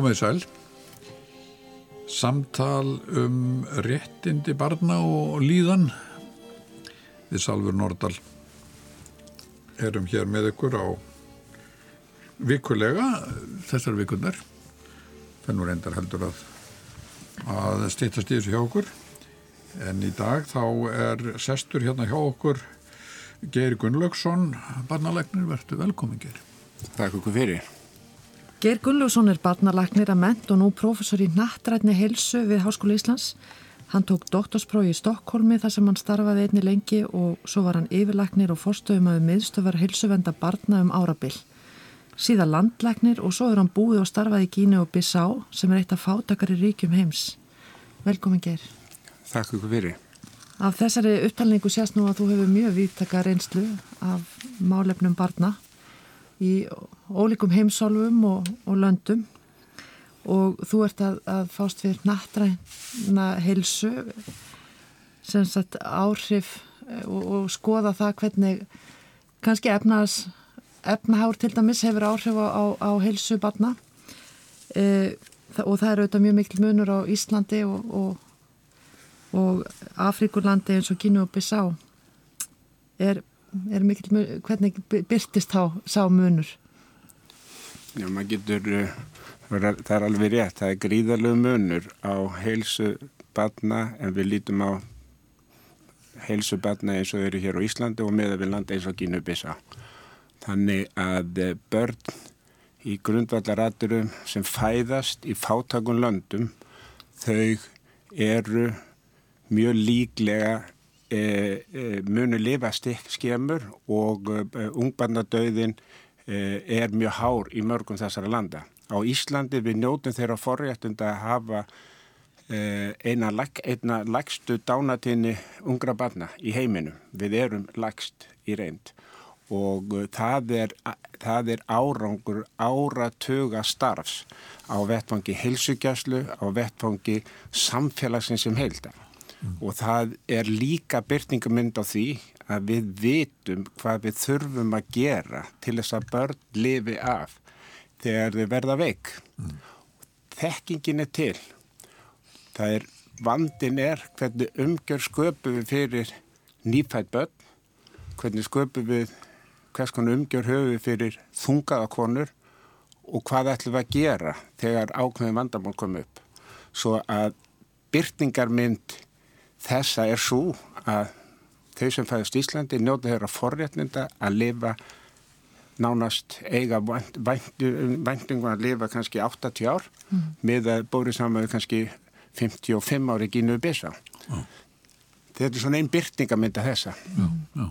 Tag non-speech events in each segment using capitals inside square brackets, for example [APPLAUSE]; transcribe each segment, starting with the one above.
komið sæl. Samtal um réttindi barna og líðan. Við Salfur Nordal erum hér með ykkur á vikulega þessar vikunar. Fennur endar heldur að, að stýttast í þessu hjá okkur. En í dag þá er sestur hérna hjá okkur Geir Gunnlaugsson, barnalegnir, verður velkomin Geir. Takk okkur fyrir. Geir Gunnlaugsson er barnalagnir að ment og nú professor í nattrætni helsu við Háskóla Íslands. Hann tók doktorsprófi í Stokkólmi þar sem hann starfaði einni lengi og svo var hann yfirlagnir og forstöðum að miðstöfar helsuvenda barna um árabill. Síðan landlagnir og svo er hann búið og starfaði í Gínu og Bissá sem er eitt af fátakari ríkjum heims. Velkomin Geir. Takk okkur fyrir. Af þessari upptalningu sést nú að þú hefur mjög viðtaka reynslu af málefnum barna í ólíkum heimsálfum og, og löndum. Og þú ert að, að fást fyrir nattræna heilsu sem sagt áhrif og, og skoða það hvernig kannski efnaðs efnahár til dæmis hefur áhrif á, á, á heilsu barna. E, og það er auðvitað mjög mikil munur á Íslandi og, og og Afrikulandi eins og Kínu og Bissá er, er mikil hvernig byrtist þá sá munur? Já, maður getur uh, það er alveg rétt, það er gríðarlegu munur á heilsu badna en við lítum á heilsu badna eins og eru hér á Íslandi og meða við landa eins og Bissá þannig að uh, börn í grundvallaraturum sem fæðast í fátakun löndum þau eru mjög líklega munu lifa skemur og e, ungbarnadauðin er mjög hár í mörgum þessara landa. Á Íslandi við njótum þeirra forréttund að hafa eina, eina lagstu dánatinni ungra barna í heiminum. Við erum lagst í reynd og það er, það er árangur áratuga starfs á vettfangi heilsugjastlu, á vettfangi samfélagsins sem heildar mm. og það er líka byrtingamind á því að við vitum hvað við þurfum að gera til þess að börn lifi af þegar þau verða veik. Mm. Þekkingin er til. Það er, vandin er hvernig umgjör sköpum við fyrir nýfætt börn, hvernig sköpum við, hvers konar umgjör höfum við fyrir þungaða konur og hvað ætlum við að gera þegar ákveðin vandamál kom upp. Svo að byrtingarmynd Þessa er svo að þau sem fæðast í Íslandi njóta þeirra forrétninda að lifa nánast eiga væntingum að lifa kannski 80 ár mm. með að bórið saman kannski 55 ári gínuðu bisa. Mm. Þetta er svona einn byrtingamynda þessa. Mm.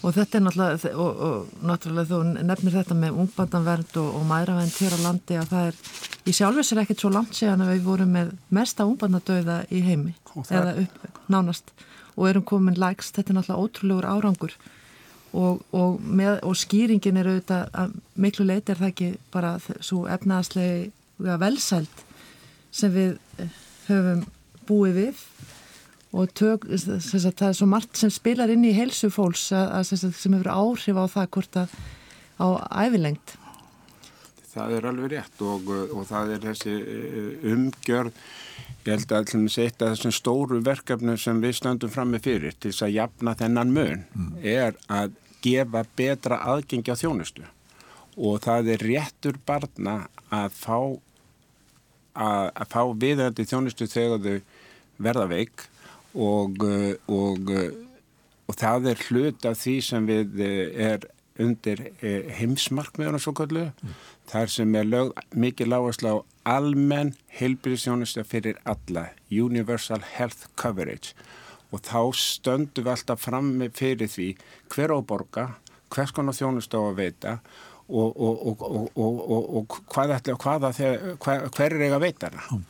Og þetta er náttúrulega, og, og náttúrulega þú nefnir þetta með ungbandanvernd og, og mæravernd hér á landi að það er, í sjálfis er ekkert svo langt séðan að við vorum með mesta ungbandadauða í heimi. Eða upp, nánast. Og erum komin lægst, þetta er náttúrulega ótrúlegur árangur. Og, með, og skýringin er auðvitað að miklu leiti er það ekki bara svo efnaðslega velsælt sem við eh, höfum búið við og tök, sagt, það er svo margt sem spilar inn í helsu fólks að, að, sem hefur áhrif á það hvort að á æfilengt Það er alveg rétt og, og það er þessi eh, umgjörð ég held að allum setja þessum stóru verkefnu sem við stöndum fram með fyrir til þess að jafna þennan mun mm. er að gefa betra aðgengi á þjónustu. Og það er réttur barna að fá að, að fá viðhandi þjónustu þegar þau verða veik og, eh, og, eh, og það er hlut af því sem við eh, er undir heimsmarkmiðuna svo kallu mm. þar sem er lög, mikið lágast á almenn heilbyrðisjónusta fyrir alla Universal Health Coverage og þá stöndum við alltaf fram með fyrir því hver áborga, hvers konar þjónusta á að veita og, og, og, hvað ætla, hvaða, hver, hver er eiga að veita hana?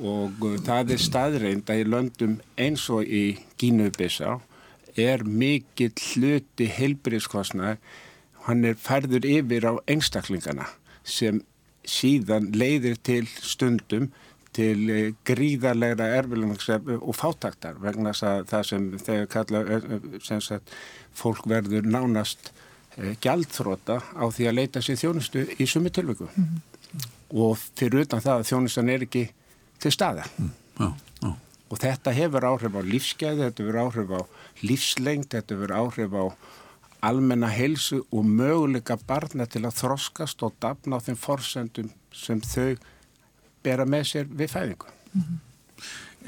Og uh, það er staðreind að í löndum eins og í Gínu-Bissá er mikill hluti heilbyrðiskostnaði hann er færður yfir á einstaklingana sem síðan leiðir til stundum til uh, gríðarlegra erfilegum og fátaktar vegna það sem þegar kalla sem sagt, fólk verður nánast gjaldþróta á því að leita sér þjónustu í sumi tilvöku mm -hmm. og fyrir utan það að þjónustan er ekki til staða. Mm. Já, já. Og þetta hefur áhrif á lífsgæði, þetta hefur áhrif á lífslengt, þetta hefur áhrif á almenna heilsu og möguleika barna til að þroskast og dafna á þeim forsendum sem þau bera með sér við fæðingu.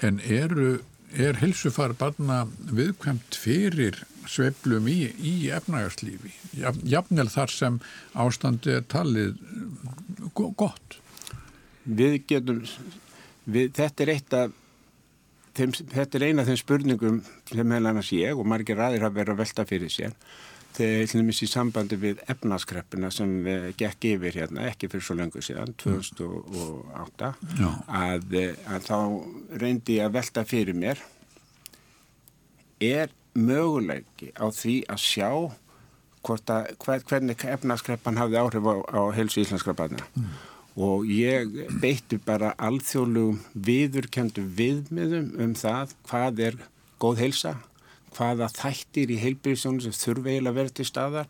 En eru, er helsufar barna viðkvæmt fyrir sveiflum í, í efnagarslífi? Jafnvel þar sem ástandi talið go- gott? Við getum, við, þetta er eitt af þeim, þetta er eina af þeim spurningum sem meðal annars ég og margir aðrir hafa verið að velta fyrir sér dæmis í sambandi við efnaskreppina sem við gekk yfir hérna ekki fyrir svo lengur síðan 2008 Já. að, eh, að þá reyndi ég að velta fyrir mér er möguleiki á því að sjá að, hver, hvernig efnaskreppan hafði áhrif á, á helsu íslenskra barna? Og ég beitti bara alþjóðlugum viðurkendu viðmiðum um það hvað er góð heilsa, hvaða þættir í heilbyrðisjónu sem þurfa eiginlega að vera til staðar,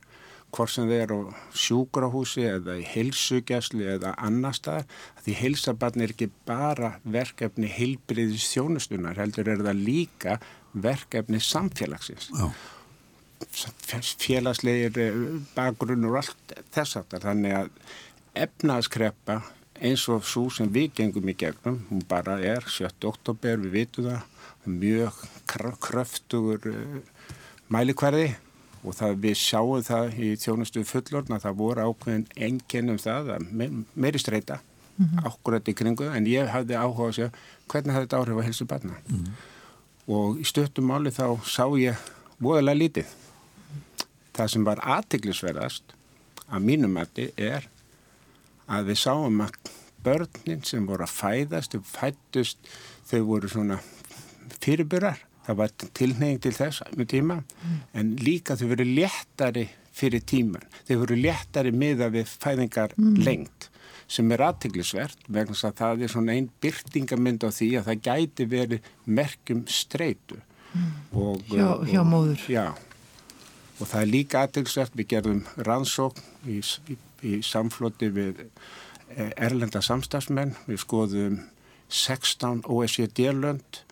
hvort sem þeir eru á sjúkrahúsi eða í heilsugjæslu eða annar staðar, því heilsabarn er ekki bara verkefni heilbyrðisjónustunar, heldur er það líka verkefni samfélagsins Já. félagslegir eh, bakgrunn og allt þess aftar. Þannig að efnaðskreppa eins og svo sem við gengum í gegnum, hún bara er 7. oktober, við vitum það, mjög kr- kröftugur uh, mælikvarði og það við sjáum það í þjónustu fullorna, það voru ákveðin enginn um það, að me meiri streyta, ákkurat í kringu, en ég hafði áhuga að segja hvernig hafði þetta áhrif á helsu barna. Og í stöttum máli þá sá ég voðalega lítið. Það sem var aðtiklisverðast að mínum mati er að við sáum að börnin sem voru að fæðast og fættust, þau voru svona fyrirburar. Það var tilneying til þess með tíma, en líka þau voru léttari fyrir tíman. Þau voru léttari miða við fæðingar lengt sem er aðtiklisvert vegna að það er svona einn byrtingamind á því að það gæti verið merkjum streitu. Og, Hjá- og- hjá móður. Já, og það er líka aðtilsvært, við gerðum rannsókn í, í, í samfloti við eh, erlenda samstagsmenn, við skoðum 16 OECD-lönd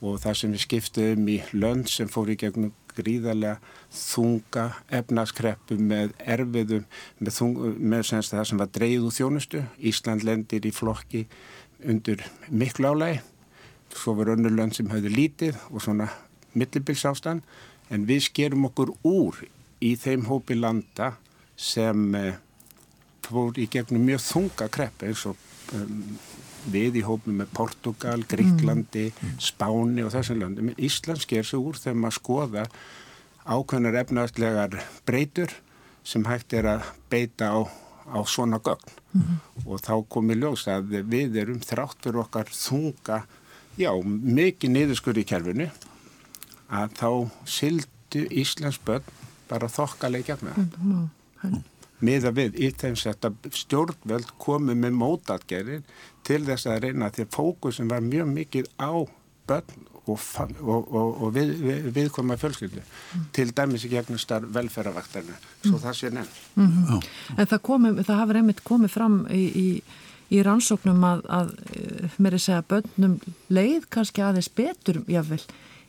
og það sem við skiptum í lönd sem fór í gegnum gríðarlega þunga efnaskreppu með erfiðum, með, þung, með senst, það sem var dreigð úr þjónustu. Ísland lendir í flokki undir miklu álægi, svo var önnur lönd sem höfðu lítið og svona millibilsástand, en við skerum okkur úr í þeim hópi landa sem eh, fór í gegnum mjög þunga krepp eins og um, við í hópi með Portugal, Gríklandi, Spáni og þessum löndum. Ísland sker sig úr þegar maður skoða ákveðnar efnaðslegar breytur sem hægt er að beita á, á svona gögn. Og þá kom í ljós að við erum þrátt fyrir okkar þunga, já, mikið niðurskur í kerfinu að þá sildu Íslands börn bara þokkalega gegna miða við í sett að stjórnveld komi með mótatgerin til þess að reyna því að fókusin var mjög mikið á börn og, og, og, og við, við, viðkoma fjölskyldu til dæmis í gegnum starf velferðavaktarna svo það sé nefn. En það, komi, það hafur einmitt komið fram í, í, í rannsóknum að, að mér er segja bönnum leið kannski aðeins betur jáfnvel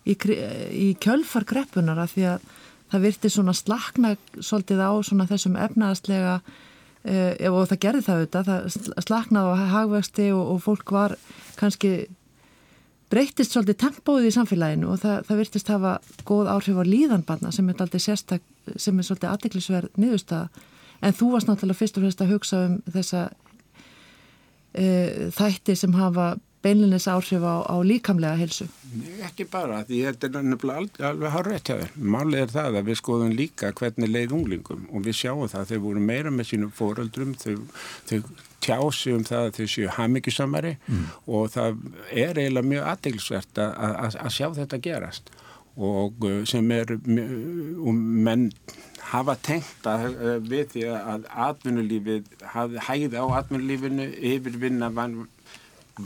í, í kjölfar greppunar af því að það virti svona slakna svolítið á svona þessum efnaðaslega eh, og það gerði það auðvitað, það sl- slaknaði á hagvexti og, og fólk var kannski breytist svolítið tempóið í samfélaginu og það, það virtist hafa góð áhrif á líðanbarna sem er sérstak, sem er svolítið aðdeklisverð niðurstaða. En þú varst náttúrulega fyrst og fremst að hugsa um þessa e, þætti sem hafa beinlinis áhrif á, á líkamlega helsu. Ekki bara, því þetta er nefnilega alveg, alveg hár rétt hjá þér. Málið er það að við skoðum líka hvernig leið unglingum og við sjáum það að þau voru meira með sínum fóröldrum, þau, þau tjási um það að þau séu hamingisamari og það er eiginlega mjög aðtilsvert að sjá þetta gerast og uh, sem er og menn hafa tengt að, uh, við því að atvinnulífið hafði hæði á atvinnulífinu yfirvinna vann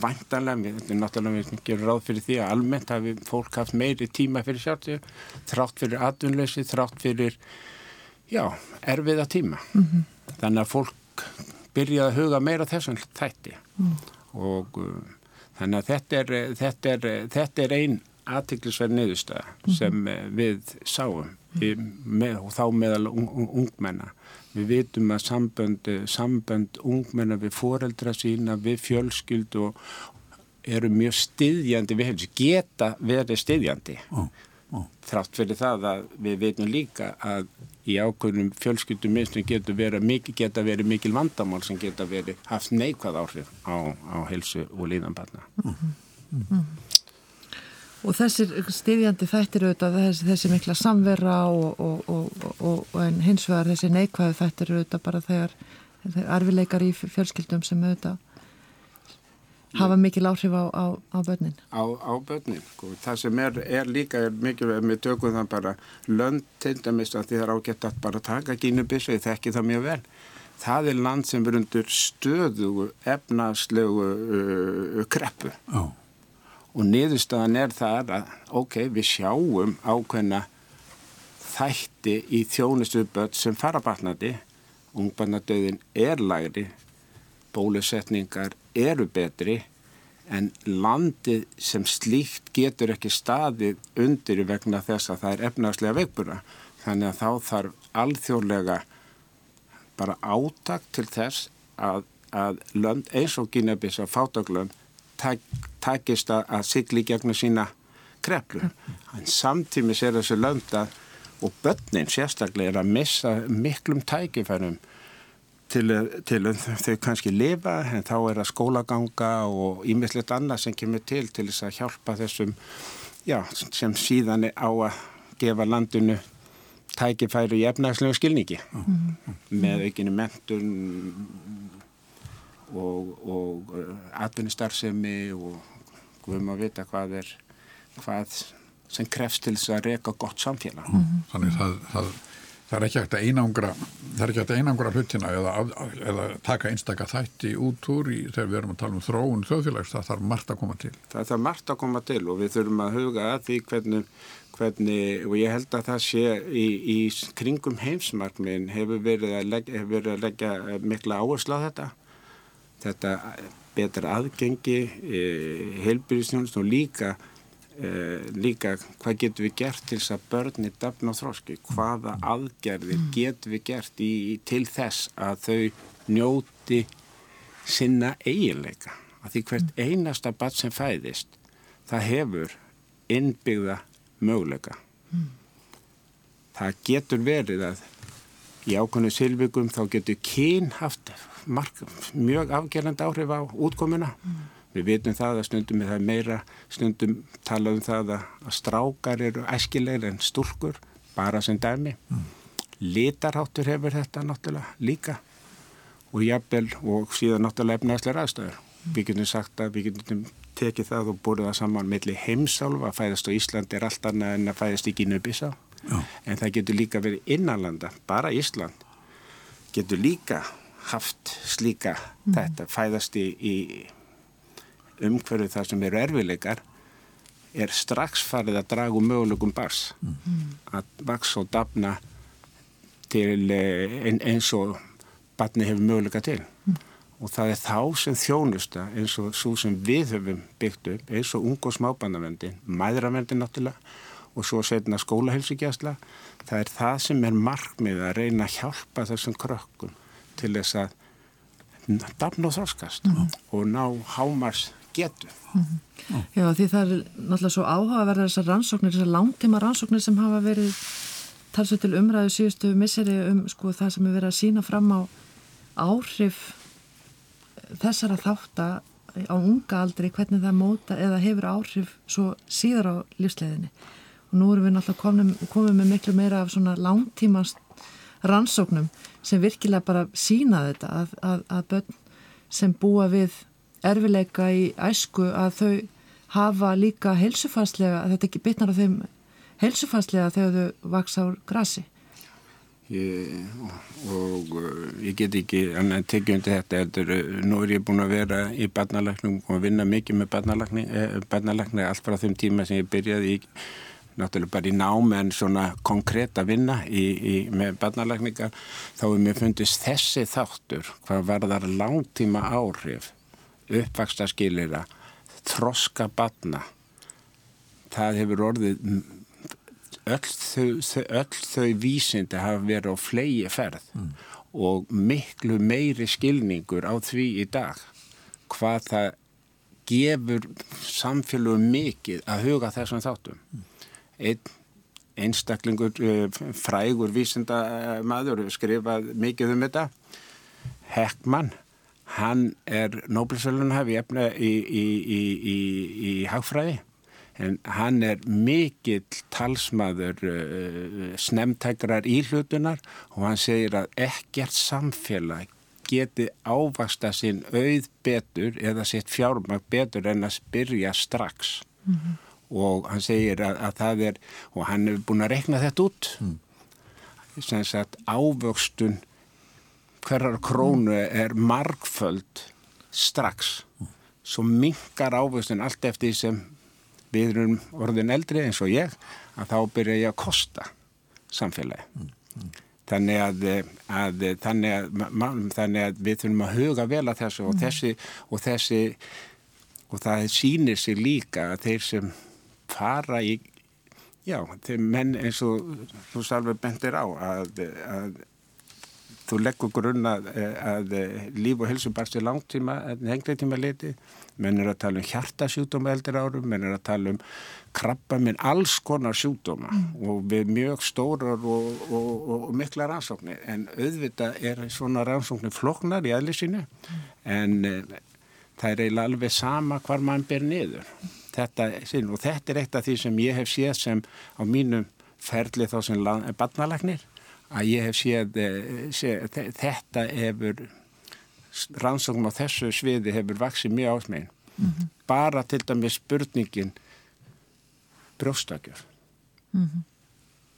væntanlega, þetta er náttúrulega við gerum ráð fyrir því að almennt hafi fólk haft meiri tíma fyrir sjálfsög, þrátt fyrir atvinnleysi, þrátt fyrir já, erfiða tíma. Þannig að fólk byrjaði að huga meira þessum þætti mm. og uh, þannig að þetta er, þetta er, þetta er ein aðtiklisverð niðurstaða mm. sem við sáum við, með, og þá meðal un, un, ungmenna. Við vitum að sambönd, sambönd ungmenna við foreldra sína, við fjölskyld og eru mjög styðjandi við hefðis, geta verið styðjandi. Oh, oh. Þrátt fyrir það að við veitum líka að í ákveðnum fjölskyldum minnstum geta verið mikil vandamál sem geta verið haft neikvæð áhrif á, á helsu og líðanbarna. Mm -hmm. Og þessir stiðjandi þættir auðvitað, þessi, þessi mikla samverra og, og, og, og en hins vegar þessi neikvæðu þættir auðvitað bara þegar arfileikar í fjölskyldum sem auðvitað hafa mikil áhrif á, á, á börnin. Á, á börnin, sko. það sem er, er líka er mikilvæg með tökum það bara lönd til dæmis að því það er ágætt að bara taka gínubissu, ég þekki það mjög vel. Það er land sem verður undir stöðu efnaslegu uh, kreppu. Já og niðurstaðan er það að ok, við sjáum ákveðna þætti í þjónustuðböld sem farabarnandi ungbarnadauðin er lagri bólusetningar eru betri en landið sem slíkt getur ekki staðið undir vegna þess að það er efnagslega veikbura þannig að þá þarf alþjóðlega bara átakt til þess að, að lönd eins og Gínabissa fátaglönd tak, takist að, að sigli gegnum sína kreplu. En samtímis er þessu lönda og börnin sérstaklega er að missa miklum tækifærum til, til þau kannski lifa en þá er að skólaganga og ímiðslegt annað sem kemur til til þess að hjálpa þessum já, sem síðan er á að gefa landinu tækifæru í efnægslegu skilningi mm -hmm. með aukinu mentun og, og uh, atvinnistarfsemi og við erum að vita hvað er hvað sem krefst til þess að reyka gott samfélag. Mm -hmm. Þannig það, það, það er ekki hægt að einangra það er ekki hægt að einangra hlutina eða, eða taka einstakar þætti út úr í, þegar við erum að tala um þróun þjóðfélags, það þarf margt að koma til. Það þarf margt að koma til og við þurfum að huga að því hvernig, hvernig og ég held að það sé í, í kringum heimsmarkminn hefur verið að leggja, verið að leggja mikla áherslu á þetta þetta betra aðgengi e, heilbyrjusnjónust og líka e, líka hvað getur við gert til þess að börni dafna þróski, hvaða aðgerðir mm. getur við gert í, til þess að þau njóti sinna eiginleika að því hvert mm. einasta bat sem fæðist það hefur innbyggða möguleika mm. það getur verið að í ákvæmnu silvikum þá getur kyn haft mark, mjög afgerðandi áhrif á útkomuna. Mm. Við vitum það að stundum er það meira, stundum tala um það að strákar eru æskilegir en stúrkur, bara sem dæmi. Mm. Litarháttur hefur þetta náttúrulega líka og jafnvel og síðan náttúrulega efnaðslega aðstöður. Mm. Við getum sagt að við getum tekið það og búið það saman melli heimsálfa að fæðast á Íslandi er allt annað en að fæðast í Gínubísá. En það getur líka verið innanlanda, bara Ísland getur líka haft slíka mm. þetta fæðast í, í umhverju þar sem eru erfileikar er strax farið að draga um möguleikum bars mm. að vaks og dafna til eh, ein, eins og barni hefur möguleika til mm. og það er þá sem þjónusta eins og svo sem við höfum byggt upp eins og ung og smábandavendin mæðravendin náttúrulega og svo setna skólahelsugjastla það er það sem er markmið að reyna að hjálpa þessum krökkum til þess að dafna og þorskast mm -hmm. og ná hámars getu. Mm -hmm. Já því það er náttúrulega svo áhuga að vera þessar rannsóknir, þessar langtíma rannsóknir sem hafa verið talsveit til umræðu síðustu misseri um sko það sem er verið að sína fram á áhrif þessara þáttar á unga aldri, hvernig það móta eða hefur áhrif svo síðar á lífsleðinni og nú erum við náttúrulega komið með miklu meira af svona langtímast rannsóknum sem virkilega bara sína þetta að, að, að börn sem búa við erfileika í æsku að þau hafa líka heilsufarslega, þetta ekki bitnar á þeim heilsufarslega þegar þau vaks á grasi. Ég, og, og ég get ekki annað tekið undir þetta Eldur, nú er ég búin að vera í barnalæknum og vinna mikið með barnalækni, eh, barnalækni allt frá þeim tíma sem ég byrjaði í náttúrulega bara í námi en svona konkréta vinna í, í, með barnalækningar þá er mér fundist þessi þáttur hvað varðar langtíma áhrif uppvaksta skilira þroska barna. Það hefur orðið öll þau, öll þau vísindi hafa verið á flegi ferð mm. og miklu meiri skilningur á því í dag hvað það gefur samfélagum mikið að huga þessum þáttum. Mm einn einstaklingur eh, frægur vísindamaður skrifað mikið um þetta. Heckmann hann er Nobel-sölunhafi í, í, í, í hagfræði. En hann er mikill talsmaður uh, snemtækrar íhlutunar og hann segir að ekkert samfélag geti ávasta sinn auð betur eða sitt fjármag betur en að spyrja strax. Mm -hmm og hann segir að, að það er og hann hefur búin að rekna þetta út mm. sem sagt ávöxtun hverjar krónu er margföld strax mm. svo mingar ávöxtun allt eftir sem við erum orðin eldri eins og ég að þá byrja ég að kosta samfélagi mm. þannig að, að, þannig, að þannig að við þurfum að huga vel að þessu og þessi og þessi og það sýnir sig líka að þeir sem fara í, já, þeir menn eins og þú salver bentir á að, að þú leggur grunn að, að líf og helsu barst í langtíma en hengri tíma liti menn er að tala um hjartasjúdóma eldir árum, menn er að tala um krabba minn alls konar sjúdóma mm. og við mjög stórar og, og, og, og mikla rannsóknir en auðvitað er svona rannsóknir floknar í aðlisínu mm. en e, það er eiginlega alveg sama hvar mann ber niður þetta sinn og þetta er eitt af því sem ég hef séð sem á mínum ferli þá sem barnalagnir að ég hef séð, eh, séð þetta hefur rannsókn á þessu sviði hefur vaksið mjög ásmegin mm -hmm. bara til dæmis spurningin brjóstakjöf mm -hmm.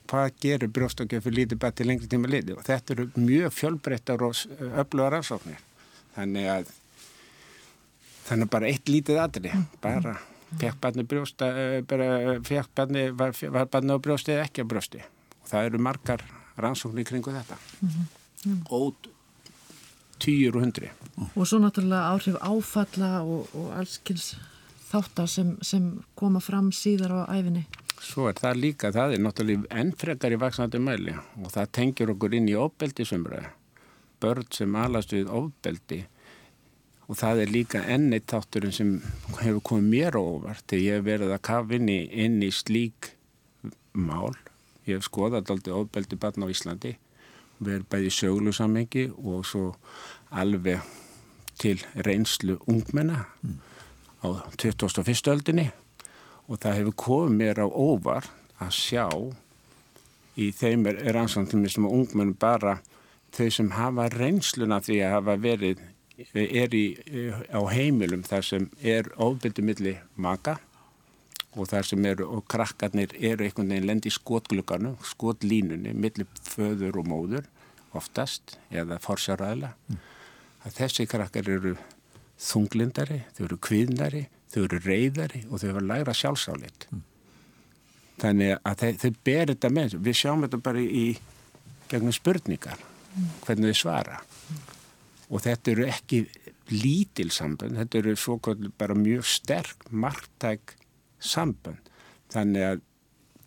hvað gerur brjóstakjöf fyrir lítið bara til lengri tíma liti og þetta eru mjög fjölbreyttar og öfluga rannsóknir þannig að þannig bara eitt lítið aðri mm -hmm. bara fekk barni brjósta eh, fekk barni, var, var barni á brjósti eða ekki á brjósti? Og það eru margar rannsóknir kringu þetta. Mm -hmm. og týjur og hundri og svo náttúrulega áhrif áfalla og, og allskils þáttar sem, sem koma fram síðar á æfinni Svo er það líka, það er náttúrulega ennfrekar í vaksnandi mæli. Og það tengjur okkur inn í ofbeldisumræði börn sem alast við ofbeldi og það er líka enneitt þátturinn sem hefur komið mér óvart ég hef verið að kafa inn í, inn í slík mál ég hef skoðað aldrei ofbeldi barn á Íslandi verið bæði söglu samengi og svo alveg til reynslu ungmenna mm. á 2001. öldinni og það hefur komið mér á óvar að sjá í þeim er, ansvöndum sem ungmenn bara þau sem hafa reynsluna því að hafa verið er í, á heimilum þar sem er ofbeldi milli maka og þar sem eru, og krakkarnir eru einhvern veginn lendi í skotgluganu, skotlínunni, milli föður og móður oftast, eða forsjáraðila mm. að þessi krakkar eru þunglindari, þau eru kviðnari þau eru reyðari og þau eru læra sjálfsáleitt mm. þannig að þau, ber þetta með við sjáum þetta bara í gegnum spurningar mm. hvernig þau svara og þetta eru ekki lítil sambönd, þetta eru svo bara mjög sterk margtæk sambönd þannig að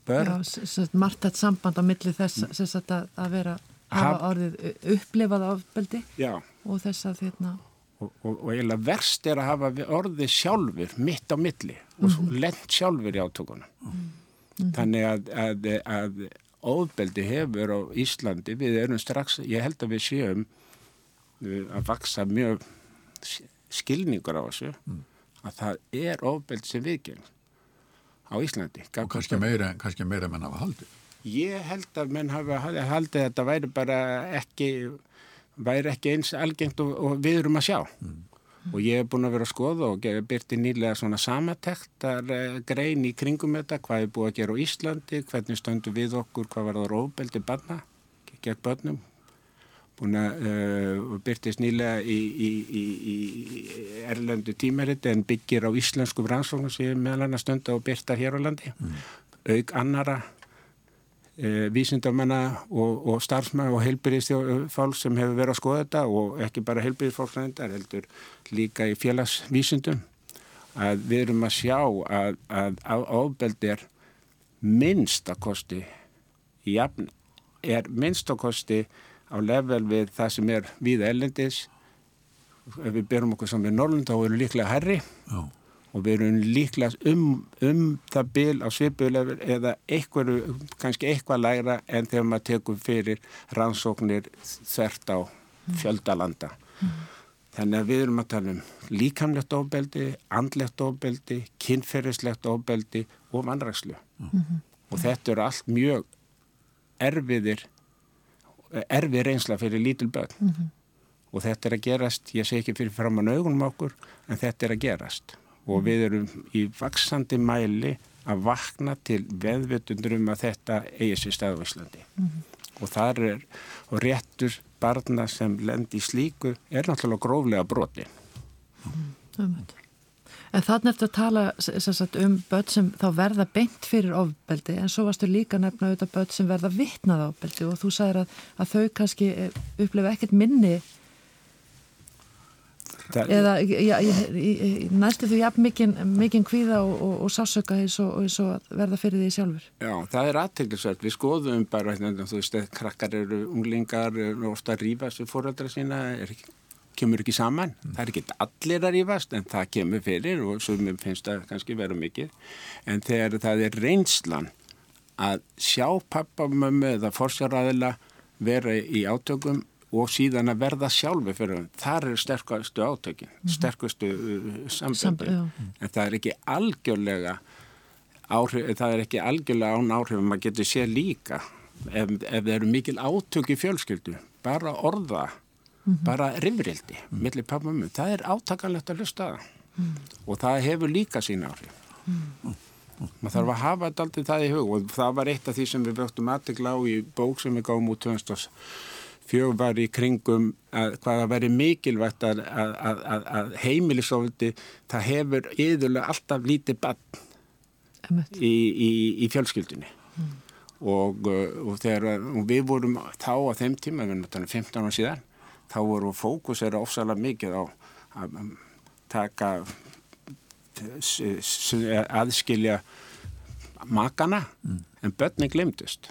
börn Já, margtækt samband á milli þess mm. að, að vera hafa orðið upplifað áfbeldi og þess að hérna og, og, og eiginlega verst er að hafa orðið sjálfur mitt á milli mm -hmm. og lent sjálfur í átökunum mm -hmm. þannig að, að, að ofbeldi hefur á Íslandi við erum strax, ég held að við séum að vaksa mjög skilningur á þessu mm. að það er ofbeld sem viðgjörn á Íslandi og kannski meira, kannski meira menn hafa haldið ég held að menn hafa haldið að þetta væri bara ekki væri ekki eins algengt og, og við erum að sjá mm. og ég hef búin að vera að skoða og byrti nýlega svona samatektar uh, grein í kringum þetta hvað er búið að gera á Íslandi hvernig stöndu við okkur hvað var það ofbeldi banna gegn börnum búin að uh, byrtist nýlega í, í, í, í erlendu tímaritt en byggir á íslensku rannsóknum sem meðal annars stönda og byrtar hér á landi mm. auk annara e, vísindamanna og, og starfsmann og heilbyrðisfólk sem hefur verið að skoða þetta og ekki bara heilbyrðisfólk heldur líka í félagsvísindum að við erum að sjá að, að ábeldi er minnst að kosti jafn, er minnst að kosti á level við það sem er við ellendis ef við berum okkur saman við Norrlund þá erum við líklega herri Já og við erum líklega um, um það bil á svipulegur eða eitthvað, kannski eitthvað læra en þegar maður tekur fyrir rannsóknir þert á fjöldalanda. Mm. Þannig að við erum að tala um líkamlegt ofbeldi, andlegt ofbeldi, kynferðislegt ofbeldi og vannrækslu. Mm -hmm. Og þetta eru allt mjög erfiðir, erfið reynsla fyrir lítil börn. Mm -hmm. Og þetta er að gerast, ég segi ekki fyrir fram á naugunum okkur, en þetta er að gerast og við erum í vaksandi mæli að vakna til veðvötundur um að þetta eigi sér stað á Íslandi mm -hmm. og þar er og réttur barna sem lend í slíku er náttúrulega gróflega broti mm -hmm. En þannig þetta að tala sagt, um börn sem þá verða beint fyrir ofbeldi en svo varstu líka nefna auðvitað börn sem verða vittnað ofbeldi og þú sagðir að, að þau kannski eh, upplefa ekkert minni. Það, eða já, næstu þú jafn mikinn kvíða og, og, og sásöka eins og, eins og verða fyrir því sjálfur? Já, það er aðteglisvært, við skoðum bara hérna, þú veist, krakkar eru unglingar eru ofta að rýfast við fóröldra sína er, kemur ekki saman mm. það er ekki allir að rýfast en það kemur fyrir og svo finnst það kannski vera mikið en þegar það er reynslan að sjá pappa, mömmu eða forsjárraðila vera í átökum og síðan að verða sjálfi fyrir hann. Þar er sterkastu átökin, mm sterkustu uh, sambandi. En það er ekki algjörlega áhrif, það er ekki algjörlega án áhrifum að geta séð líka ef, ef það eru mikil átök í fjölskyldu, bara orða, mm -hmm. bara rifrildi, mm -hmm. millir pappa og mjög. Það er átakanlegt að hlusta það mhm. og það hefur líka sín áhrif. Mhm. maður þarf að hafa þetta það í hug og það var eitt af því sem við vöktum aðtegla á í bók sem við gáum út 2000 fjög var í kringum að hvaða veri mikilvægt að, að, að, að heimilisofildi það hefur yðurlega alltaf lítið bann í, í, í fjölskyldunni mm. og, uh, og, þegar, og við vorum þá á þeim tíma, við erum 15 ára síðan þá voru fókus er ofsalega mikið á að taka aðskilja makana mm. en börni glemdust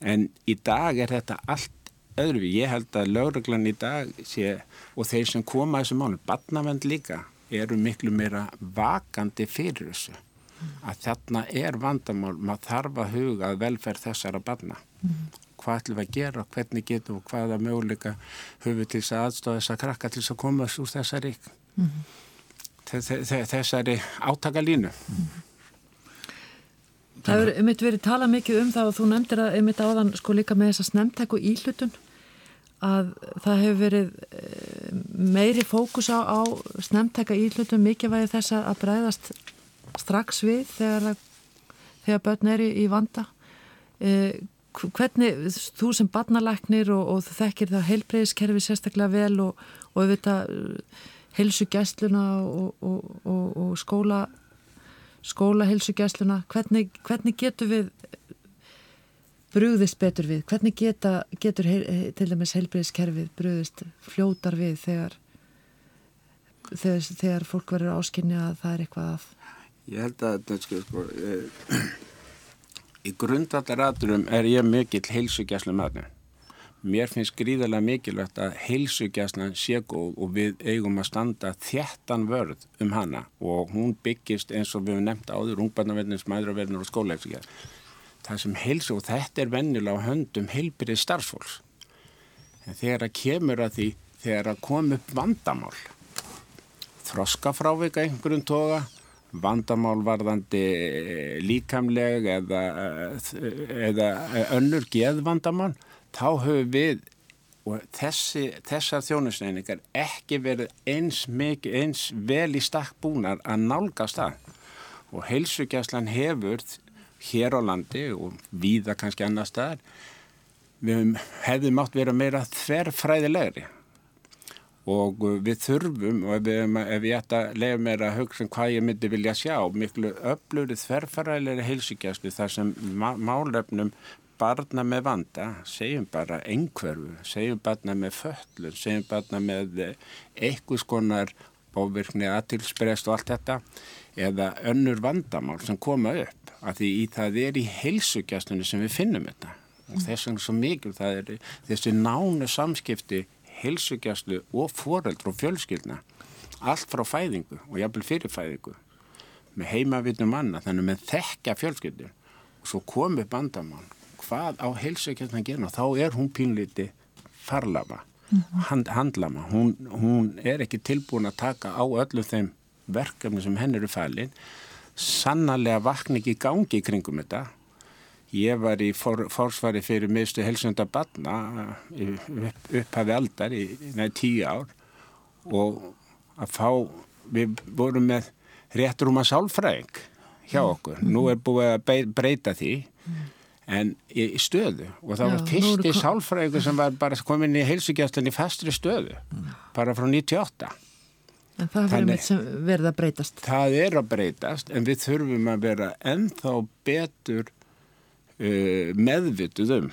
en í dag er þetta allt öðru við. Ég held að lauruglan í dag sé, og þeir sem koma að þessu mánu, badnavend líka, eru miklu meira vakandi fyrir þessu. Mm. Að þarna er vandamál, maður þarf að huga að velferð þessara badna. Mm. Hvað ætlum við að gera, hvernig getum við, hvaða möguleika höfum við til þess að aðstofa þessa krakka til þess að komast úr þessari, mm. þessari átakalínu. Það hefur um eitt verið talað mikið um það og þú nefndir að um eitt áðan sko líka með þess að snemntæk og íhlutun að það hefur verið eh, meiri fókus á, á snemtæka íhlutum mikilvægi þess að breyðast strax við þegar, þegar börn er í, í vanda eh, hvernig þú sem barnalæknir og, og þekkir það heilbreyðiskerfi sérstaklega vel og, og auðvitað heilsugjæsluna og, og skóla skóla heilsugjæsluna hvernig, hvernig getur við brúðist betur við? Hvernig geta, getur heil, til dæmis heilbreyðskerfið brúðist fljótar við þegar, þegar, þegar fólk verður áskynni að það er eitthvað af? Ég held að sko, sko e, í grundvallaradurum er ég mikill heilsugjæslu maður. Mér finnst gríðarlega mikilvægt að heilsugjæslan sé góð og við eigum að standa þjættan vörð um hana og hún byggist eins og við hefum nefnt áður, ungbarnaverðnir, smæðraverðnir og skóleifsíkjar það sem heilsu og þetta er vennilega á höndum heilbyrðið starfsfólks. En þegar að kemur að því, þegar að kom upp vandamál, þroskafrávika einhverjum toga, vandamál varðandi eh, líkamleg eða, eh, eða önnur geðvandamál, þá höfum við og þessi, þessar þjónusneiningar ekki verið eins, mikið, eins vel í stakk búnar að nálgast það. Og heilsugjastlan hefur hér á landi og víða kannski annar staðar við hefðum átt vera meira þverfræðilegri og uh, við þurfum og ef, ég ætta að lefa mér að hugsa um hvað ég myndi vilja sjá miklu öflurið þverfaræðilega heilsugjastlu þar sem málefnum barna með vanda, segjum bara einhverfu, segjum barna með föllur, segjum barna með eitthvað skonar bóvirkni aðtilsprest og allt þetta eða önnur vandamál sem koma upp að því í það er í heilsugjastunni sem við finnum þetta. Og þess vegna svo mikil það er þessi nánu samskipti heilsugjastlu og foreldru og fjölskyldna. Allt frá fæðingu og jafnvel fyrir fæðingu. Með heimavinnum manna þannig með þekka fjölskyldu. Og svo komið bandamál hvað á heilsugjastna að gera? Þá er hún pínliti farlafa hand, handlama. Hún, hún er ekki tilbúin að taka á öllum þeim verkefni sem henn eru fælin sannarlega vakna ekki í gangi kringum þetta Ég var í for, forsvari fyrir mistu helsönda batna upp, upphafi aldar í næði tíu ár og að fá, við vorum með réttrúma sálfræðing hjá mm. okkur. Nú er búið að breyta því en í, stöðu og það Já, var fyrsti sálfræðingu sem var bara komin í heilsugjastlunni fastri stöðu, mm. bara frá 98. En það Þannig, verið að breytast? Það er að breytast en við þurfum að vera ennþá betur meðvituð um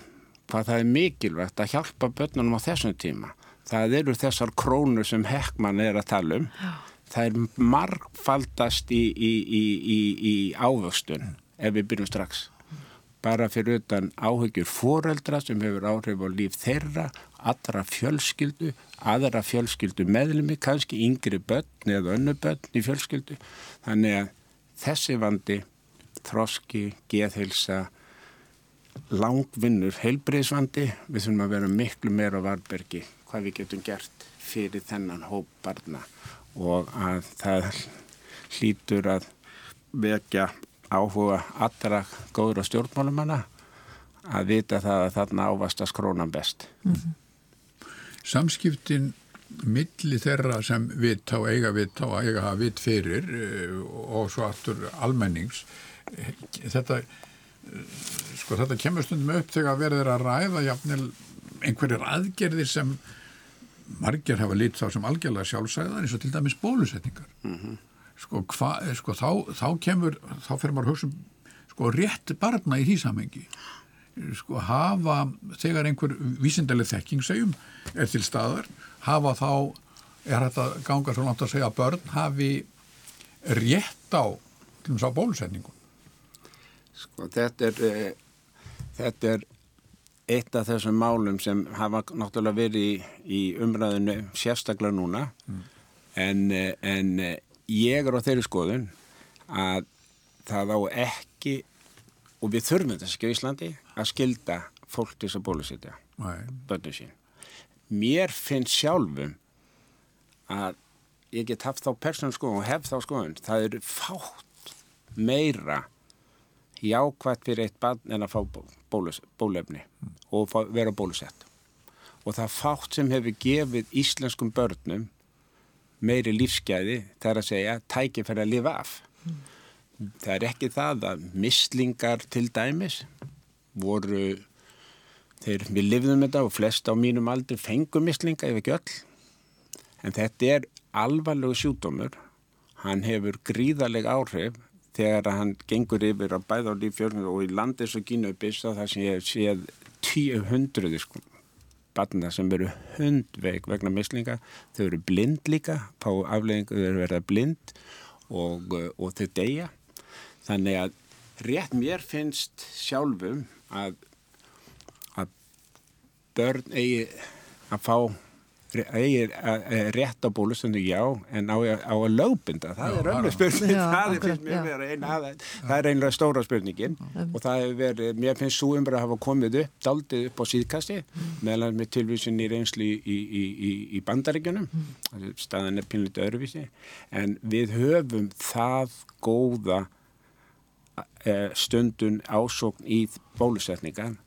hvað það er mikilvægt að hjálpa börnunum á þessum tíma. Það eru þessar krónur sem Heckmann er að tala um. Já. Það er margfaldast í, í, í, í ávöxtun ef við byrjum strax. Bara fyrir utan áhugjur foreldra sem hefur áhrif á líf þeirra, allra fjölskyldu, aðra fjölskyldu meðlumi, kannski yngri börn eða önnu börn í fjölskyldu. Þannig að þessi vandi, þroski, geðhilsa, langvinnur heilbreyðsvandi við þurfum að vera miklu meira á varbergi hvað við getum gert fyrir þennan hóp barna. Og að það hlýtur að vekja áhuga allra góður og stjórnmálumanna að vita það að þarna ávastast krónan best. Mm -hmm. Samskiptin milli þeirra sem vitt á eiga vitt á eiga hafa vitt fyrir eh, og svo aftur almennings þetta sko þetta kemur stundum upp þegar verður að ræða jafnvel einhverjir aðgerðir sem margir hafa lít þá sem algjörlega sjálfsæðar eins og til dæmis bólusetningar. Mm -hmm. sko, hva, sko þá, þá kemur þá fyrir maður hugsa um sko rétt barna í því samengi sko hafa þegar einhver vísindaleg þekking segjum er til staðar hafa þá er þetta ganga svo langt að segja að börn hafi rétt á sá bólusetningum Sko þetta er, e, þetta er eitt af þessum málum sem hafa náttúrulega verið í, í umræðinu sérstaklega núna mm. en, eh, en eh, ég er á þeirri skoðun að það á ekki og við þurfum þess ekki á Íslandi að skilda fólk til þess að bólusetja börnum sín. Mér finnst sjálfum að ég get haft þá persónum skoðun og hef þá skoðun, það eru fátt meira jákvæmt fyrir eitt barn en að fá bólus, bólefni mm. og fá, vera bólusett. Og það fátt sem hefur gefið íslenskum börnum meiri lífsgæði þar að segja tækifæri að lifa af. Mm. Það er ekki það að mislingar til dæmis voru, þeir, við lifðum þetta og flest á mínum aldri fengum mislinga ef ekki öll. En þetta er alvarlegu sjúdómur, hann hefur gríðaleg áhrif þegar hann gengur yfir að bæða á lífjörnum og í landis og gínu byrsta þar sem ég séð tíu hundruði sko batna sem eru hundveik vegna mislinga, þau eru blind líka á afleggingu þau eru verið blind og, og þau deyja. Þannig að rétt mér finnst sjálfum að að börn eigi að fá eigir rétt á bólustundu já en á, á að lögbynda það já, er öllum spurning. Já, það, er ein, það, það er einlega stóra spurningin. Og það hefur verið, mér finnst svo umbrað að hafa komið upp, daldið upp á síðkasti mm. meðan með tilvísin í reynslu í, í, í, í bandaríkjunum. Mm. staðan er pinlítið öðruvísi. En við höfum það góða eh, stundun ásókn í bólusetningan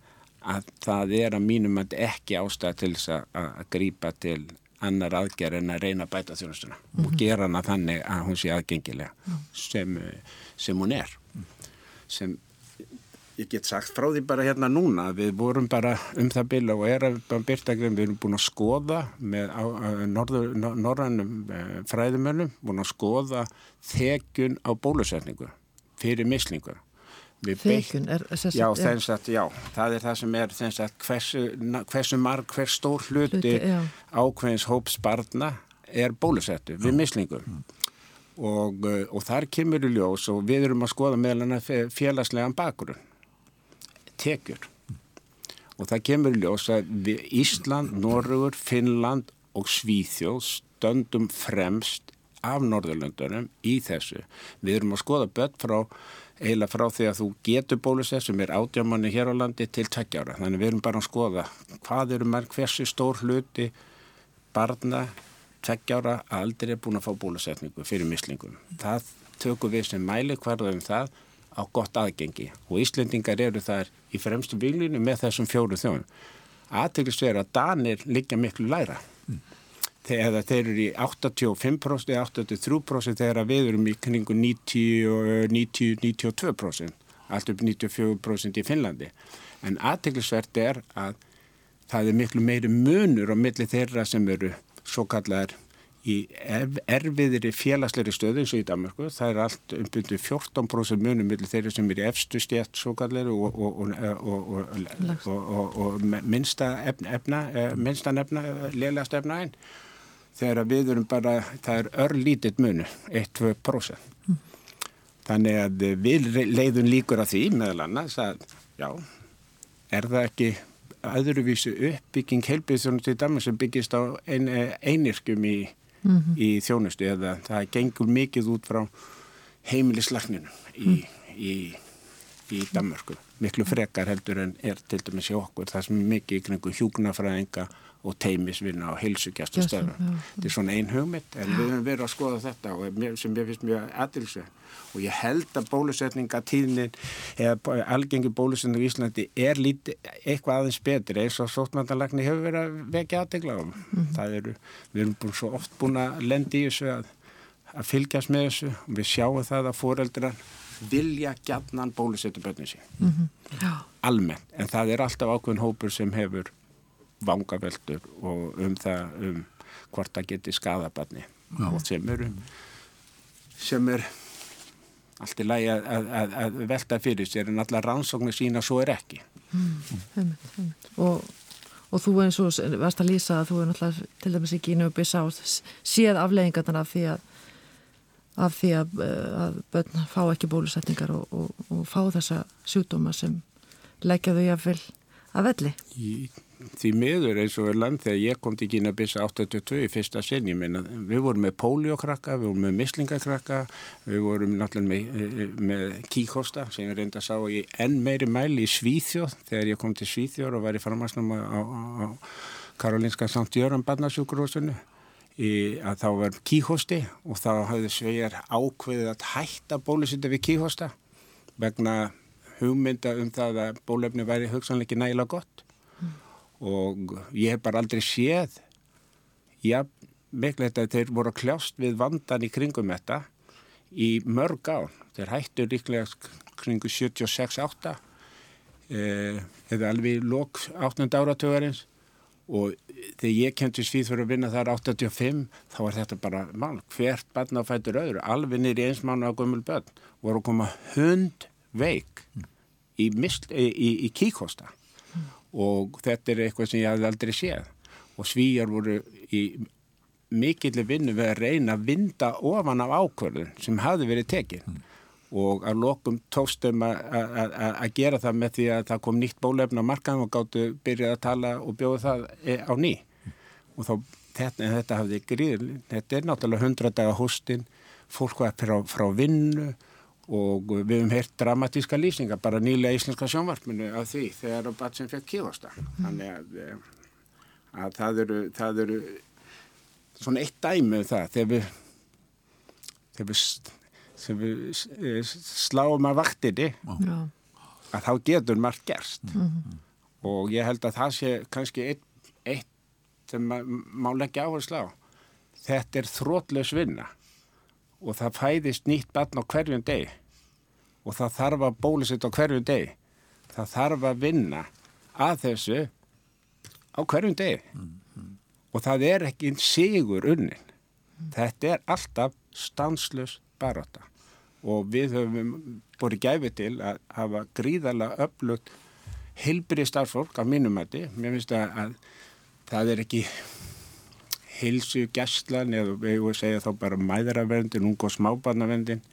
að það er að mínum að ekki ástæða til þess að grýpa til annar aðgerð en að reyna að bæta þjónustuna mm -hmm. og mhm. gera hana þannig að hún sé aðgengilega mm. sem, sem hún er sem Ég get sagt frá því bara hérna núna, við vorum bara um það bila og erum bara byrtagrinn, við erum búin að skoða með norrannum eh, fræðumönnum, búin að skoða þekjun á bólusetningu fyrir mislingur. Þekjun er þess að... Já, þess að, já, það er það sem er þess að hversu, hversu marg, hver stór hluti, hluti ákveðins hóps barna er bólusettu við mislingum. Mm. Og, eh, og þar kemur í ljós og við erum að skoða meðlan að félagslegan bakgrunn tekjur. Og það kemur í ljós að Ísland, Norrögur, Finnland og Svíþjóð stöndum fremst af Norðurlöndunum í þessu. Við erum að skoða börn frá eiginlega frá því að þú getur bólusett sem er átjámanni hér á landi til tveggjára. Þannig við erum bara að skoða hvað eru marg hversu stór hluti barna tveggjára aldrei er búin að fá bólusetningu fyrir mislingum. Það tökum við sem mæli hverðum það á gott aðgengi og Íslendingar eru þar í fremstu výlinu með þessum fjóru þjóðum. Aðtryggist verið að Danir liggja miklu læra. Mm. Þegar þeir eru í 85% eða 83% þegar við erum í kringu 90-92%, allt upp 94% í Finnlandi. En aðtrygglisvert er að það er miklu meiri munur á milli þeirra sem eru svo kallar í erfiðri félagsleiri stöðu eins og í Danmarku. Það er allt umbyndu 14% munum millir þeirri sem er í efstu stjætt svo kallar og, og, og, og minnsta efna, eh, minnsta nefna, liðlast efna einn. Þegar við erum bara, það er örlítið munu, 1-2%. Mm. Þannig að við leiðum líkur af því meðal annars að, já, er það ekki öðruvísu uppbygging heilbyrðsjónu til dæmis sem byggist á ein, einirkum í, mm -hmm. í þjónustu eða það gengur mikið út frá heimilislagninu í, mm. í, í Danmarku miklu frekar heldur en er til dæmis í okkur það sem er mikið í kringu hjúknafræðinga og teimisvinna og heilsugjast og stöðum. Þetta er svona ein hugmynd en við höfum verið að skoða þetta og sem ég finnst mjög aðilsveg og ég held að bólusetningatíðnin eða algengi bólusetning í Íslandi er lítið eitthvað aðeins betri eins og sótmannalagni hefur verið að vekja aðtegla á. Mm -hmm. Eru, við erum búin svo oft búin að lendi í þessu að, að fylgjast með þessu og við sjáum það að foreldrar vilja gætnan bólusetjabötnin sín. Mm -hmm. Almennt, en það er alltaf ákveðin hópur sem hefur vangaveldur og um það um hvort það geti skadabarni sem eru sem er allt í lagi að, að, að velta fyrir sér en allar rannsóknir sína svo er ekki. Mm, heimitt, heimitt. Og, og þú eins og varst að lýsa að þú er náttúrulega til dæmis ekki í nöfnbis á séð afleggingarna af því að af því að, að börn fá ekki bólusetningar og, og, og fá þessa sjúdóma sem leggja þau að vel að velli. Því miður eins og er land þegar ég kom til Kína byrja 82 í fyrsta sinni við vorum með póliokrakka, við vorum með mislingakrakka við vorum náttúrulega með, eh, með kíkosta sem ég reynda að sá í enn meiri mæli í Svíþjóð þegar ég kom til Svíþjóð og var í farmasnum á, á, á Karolinska Sankt Jöran barnasjúkurósunu að þá var kíkosti og þá hafði svegar ákveðið að hætta bólusita við kíkosta vegna hugmynda um það að bólefni væri hugsanleiki nægilega gott. Og ég hef bara aldrei séð já, miklu þetta þeir voru að kljást við vandan í kringum þetta í mörg án þeir hættu líklega kringu 76-8 eh, eða alveg lók 8. áratögarins og þegar ég kemti svíð fyrir að vinna þar 85 þá var þetta bara mál, hvert barn á fættur öðru. Alveg nýri eins mánu á gömul börn voru að koma hund veik í, í, í, í kíkosta og þetta er eitthvað sem ég hafði aldrei séð. Og svíjar voru í mikillir vinnu við að reyna að vinda ofan af ákvörðun sem hafði verið tekið mm. og að lokum tóstum að gera það með því að það kom nýtt bólefn á markaðum og gáttu byrjað að tala og bjóða það e, á ný. Og þá þetta, þetta hafði gríð þetta er náttúrulega hundra daga hústin fólk var frá, frá vinnu og við hefum heyrt dramatíska lýsingar bara nýlega íslenska sjónvarpinu af því þegar Batsen fekk kífosta þannig að, eh, að það, eru, það eru svona eitt dæmi um það þegar við þegar við, þegar við eh, sláum að vaktinni Já. að þá getur margt gerst. Mm -hmm. og ég held að það sé kannski eitt, eitt sem má leggja áherslu á. Þetta er þrótlaus vinna og það fæðist nýtt barn á hverjum deg og það þarf að bólusitt á hverjum deg það þarf að vinna að þessu á hverjum degi og það er ekki sigur unnin. Þetta er alltaf stanslust baráta og við höfum búið gæfi til að hafa gríðarlega öflugt heilbyrði starffólk af mínumæti. Mér finnst að, að það er ekki heilsu gæslan eða við hefum að segja þá bara mæðraverndin, ung og smábarnavendin.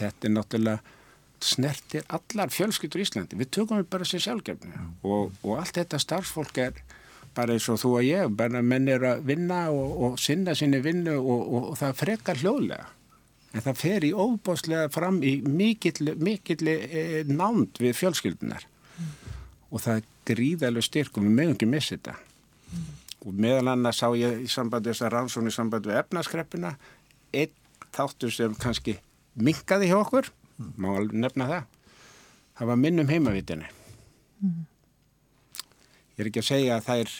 Þetta er náttúrulega snertir allar fjölskyldur í Íslandi. Við tökum við bara sér sjálfgefni og, og allt þetta starffólk er bara eins og þú og ég, bara menn er að vinna og, og sinna sinni vinnu og, og það frekar hljóðlega. En það fer í óbáslega fram í mikill, e, nánd við fjölskyldunar mm. og það er gríðalega styrk og við mögum ekki missa þetta. Mm. Og meðal annars sá ég í sambandi þessar rannsónu í sambandi við efnaskreppina einn þáttur sem kannski minkaði hjá okkur, mm. má alveg nefna það, það var minnum heimavitinni. Mm. Ég er ekki að segja að það er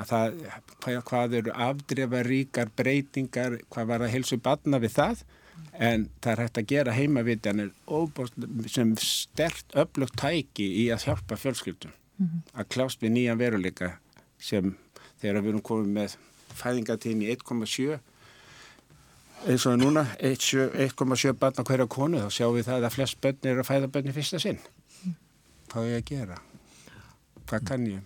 að það, hvað, hvað eru afdrefa ríkar breytingar, hvað var að helsu batna við það, en það er hægt að gera heimavitjanir sem stert öflugt tæki í að hjálpa fjölskyldum mm -hmm. að klást við nýjan veruleika sem þegar við erum komið með fæðingatíðin í 1,7 eins og núna 1,7 batna hverja konu þá sjáum við það að flest bönni eru að fæða bönni fyrsta sinn. Hvað er ég að gera. Hvað kann ég?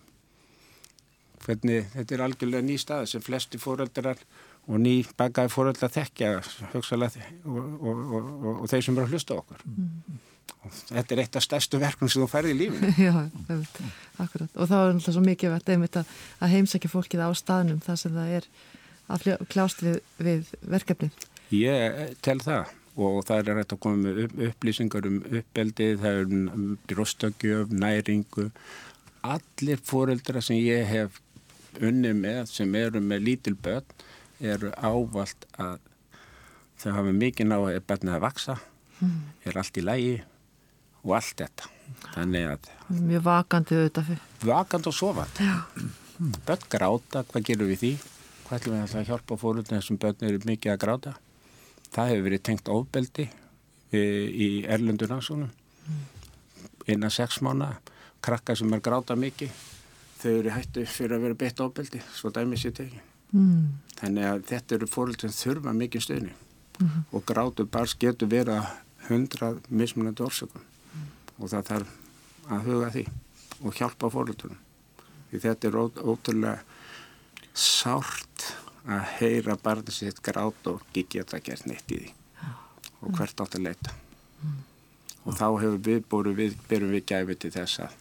Hvernig þetta er algjörlega ný stað sem flesti fóröldrar og ný bakaði fóröldrar þekkja og, og, og, og þeir sem eru að hlusta okkur. Mm. Þetta er eitt af stærstu verknum sem þú færði í lífinu. [LAUGHS] Já, akkurat. Og þá er alltaf svo mikið verðt að, að heimsækja fólkið á staðnum þar sem það er að kljást við, við verkefni Ég tel það. Og það er rætt að koma með upp, upplýsingar um uppeldi, það er um brostökjöf, næringu. Allir fóreldra sem ég hef unni með sem eru með lítil börn eru ávalt að þau hafa mikið ná að börnið að vaksa er allt í lægi og allt þetta þannig að mjög vakandi auðvitað vakandi og sofandi börn gráta, hvað gerum við því hvað ætlum við að hjálpa fóröldinu þessum börn eru mikið að gráta það hefur verið tengt ofbeldi í erlendurnarsónum mm. innan sex mánu krakka sem er gráta mikið þau eru hættu fyrir að vera beitt ábeldi svo dæmis ég teki mm. þannig að þetta eru fóröld sem þurfa mikið stöðni mm -hmm. og grátu bars getur vera hundrað mismunandi orsökum mm. Og það þarf að huga því og hjálpa fóröldunum því þetta er ótrúlega sárt að heyra barnið sitt grát og ekki geta gert neitt í því og hvert átt að leita mm. og þá hefur við búið við, byrjum við gæfið til þess að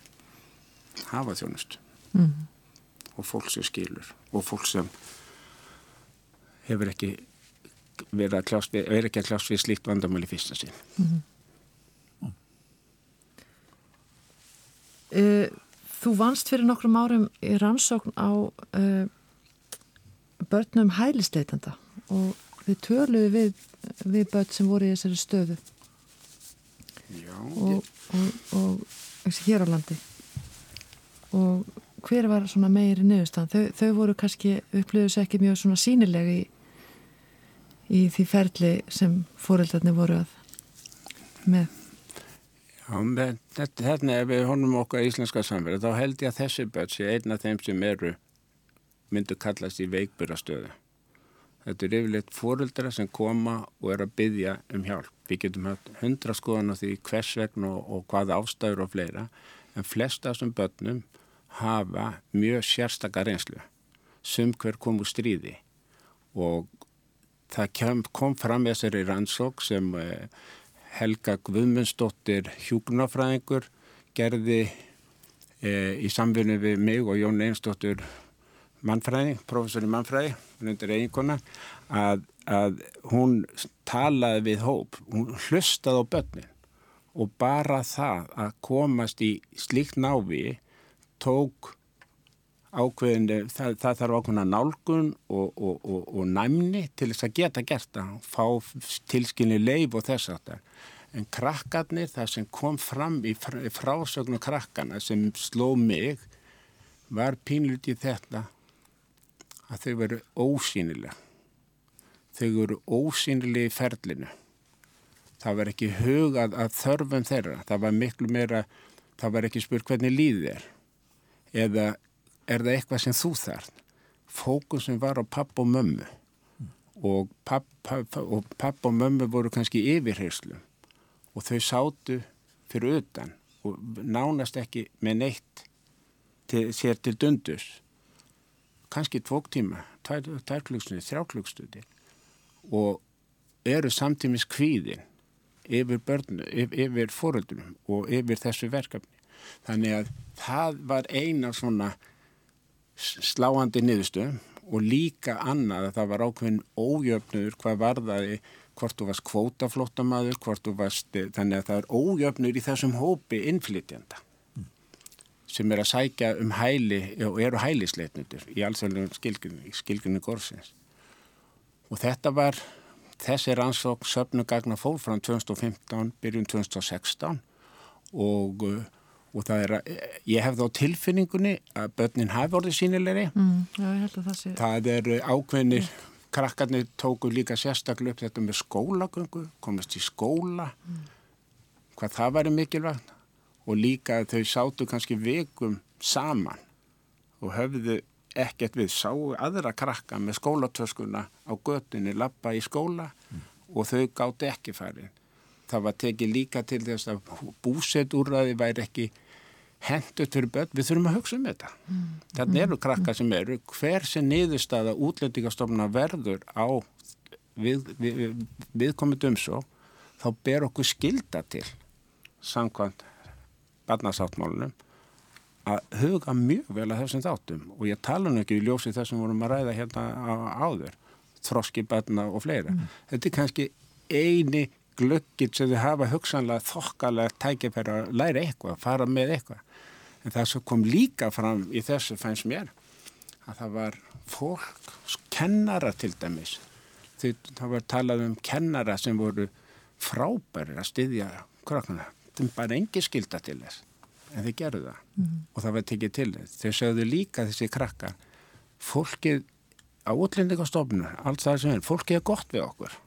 hafa þjónust mm. og fólk sem skilur og fólk sem hefur ekki verið við, er ekki að klást við slíkt vandamölu fyrsta sín mm. Þú vannst fyrir nokkrum árum í rannsókn á uh, börnum hælisteitanda og þið töluðu við, við börn sem voru í þessari stöðu Já, og, og, og, og hér á landi og hver var svona meiri niðurstand? Þau, þau voru kannski upplöðus ekki mjög svona sínilegi í, í því ferli sem fóreldarnir voru að með. Já, þetta, ef við honum okkar íslenska samverð, þá held ég að þessi börn sé eina af þeim sem eru myndu kallast í veikburastöðu. Þetta er yfirleitt fóreldra sem koma og er að byggja um hjálp. Við getum hatt hundra skoðan á því hvers vegna og, og hvað ástæður og fleira, en flesta af þessum börnum hafa mjög sérstakar reynslu sem hver kom úr stríði og það kom fram þessari rannsók sem eh, Helga Guðmundsdóttir hjúknafræðingur gerði e, í samfunni við mig og Jón Einsdóttir mannfræði, professor í mannfræði undir eiginkona að, að hún talaði við hóp, hún hlustaði á börnin og bara það að komast í slíkt návi tók ákveðinu, það, það þarf ákveðina nálgun og, og, og, og næmni til þess að geta gert það, fá tilskynni leif og þess að það. En krakkarnir, það sem kom fram í frásögnu krakkana sem sló mig, var pínlutið þetta að þau veru ósýnilega. Þau veru ósýnilega í ferlinu. Það var ekki hugað að þörfum þeirra. Það var miklu meira það var ekki spurt hvernig líðið er eða er það eitthvað sem þú þarf fókusin var á papp og mömmu. Og papp, papp, og papp og mömmu voru kannski yfirherslu og þau sátu fyrir utan og nánast ekki með neitt til, sér til dundus kannski tvók tíma tvær klukkstundir, þrjá klukkstundir og eru samtímis kvíðin yfir börnu, yfir, yfir fóröldunum og yfir þessu verkefni. Þannig að það var eina svona sláandi niðurstöðum og líka annað að það var ákveðin ójöfnur hvað varðaði hvort þú varst kvótaflótamaður, hvort þú varst, þannig að það er ójöfnur í þessum hópi innflytjanda mm. sem er að sækja um hæli og eru hælisleitnutur í allsvegulegum skilgjörnu górsins. Og þetta var, þessi rannsók söpnugagna fór frá 2015, byrjun 2016 og og það er að, ég hef þá tilfinningunni að börnin hafi orðið sínilegri mm, það það er ákveðinir mm. krakkarnir tóku líka sérstaklega upp þetta með skólagöngu komast í skóla mm. hvað það væri mikilvægt og líka að þau sátu kannski veikum saman og höfðu ekkert við sáu aðra krakka með skólatöskuna á göttinni lappa í skóla mm. og þau gátt ekki farin það var tekið líka til þess að búsetúrraði væri ekki hendur fyrir börn, við þurfum að hugsa um þetta. Mm. þannig eru krakka sem eru. Hver sem niðurstaða útlendingastofna verður á við, við, við, viðkomið umsó þá ber okkur skilda til samkvæmt barnasáttmálunum að huga mjög vel að þessum þáttum. Og ég tala nú ekki í ljósi þessum vorum að ræða hérna áður þroski barna og fleira. Mm. þetta er kannski eini glöggit sem þið hafa hugsanlega þokkalega tækifæra að læra eitthvað, fara með eitthvað En það sem kom líka fram í þessu fænst mér að það var fólk, kennara til dæmis. Þau, það var talað um kennara sem voru frábæri að styðja krakkuna. Það er bara engi skilda til þess, en þau gerðu það mm -hmm. og það var tekið til þess. Þau sögðu líka þessi krakka, fólkið á útlendingastofnun, allt það sem er, fólkið er gott við okkur.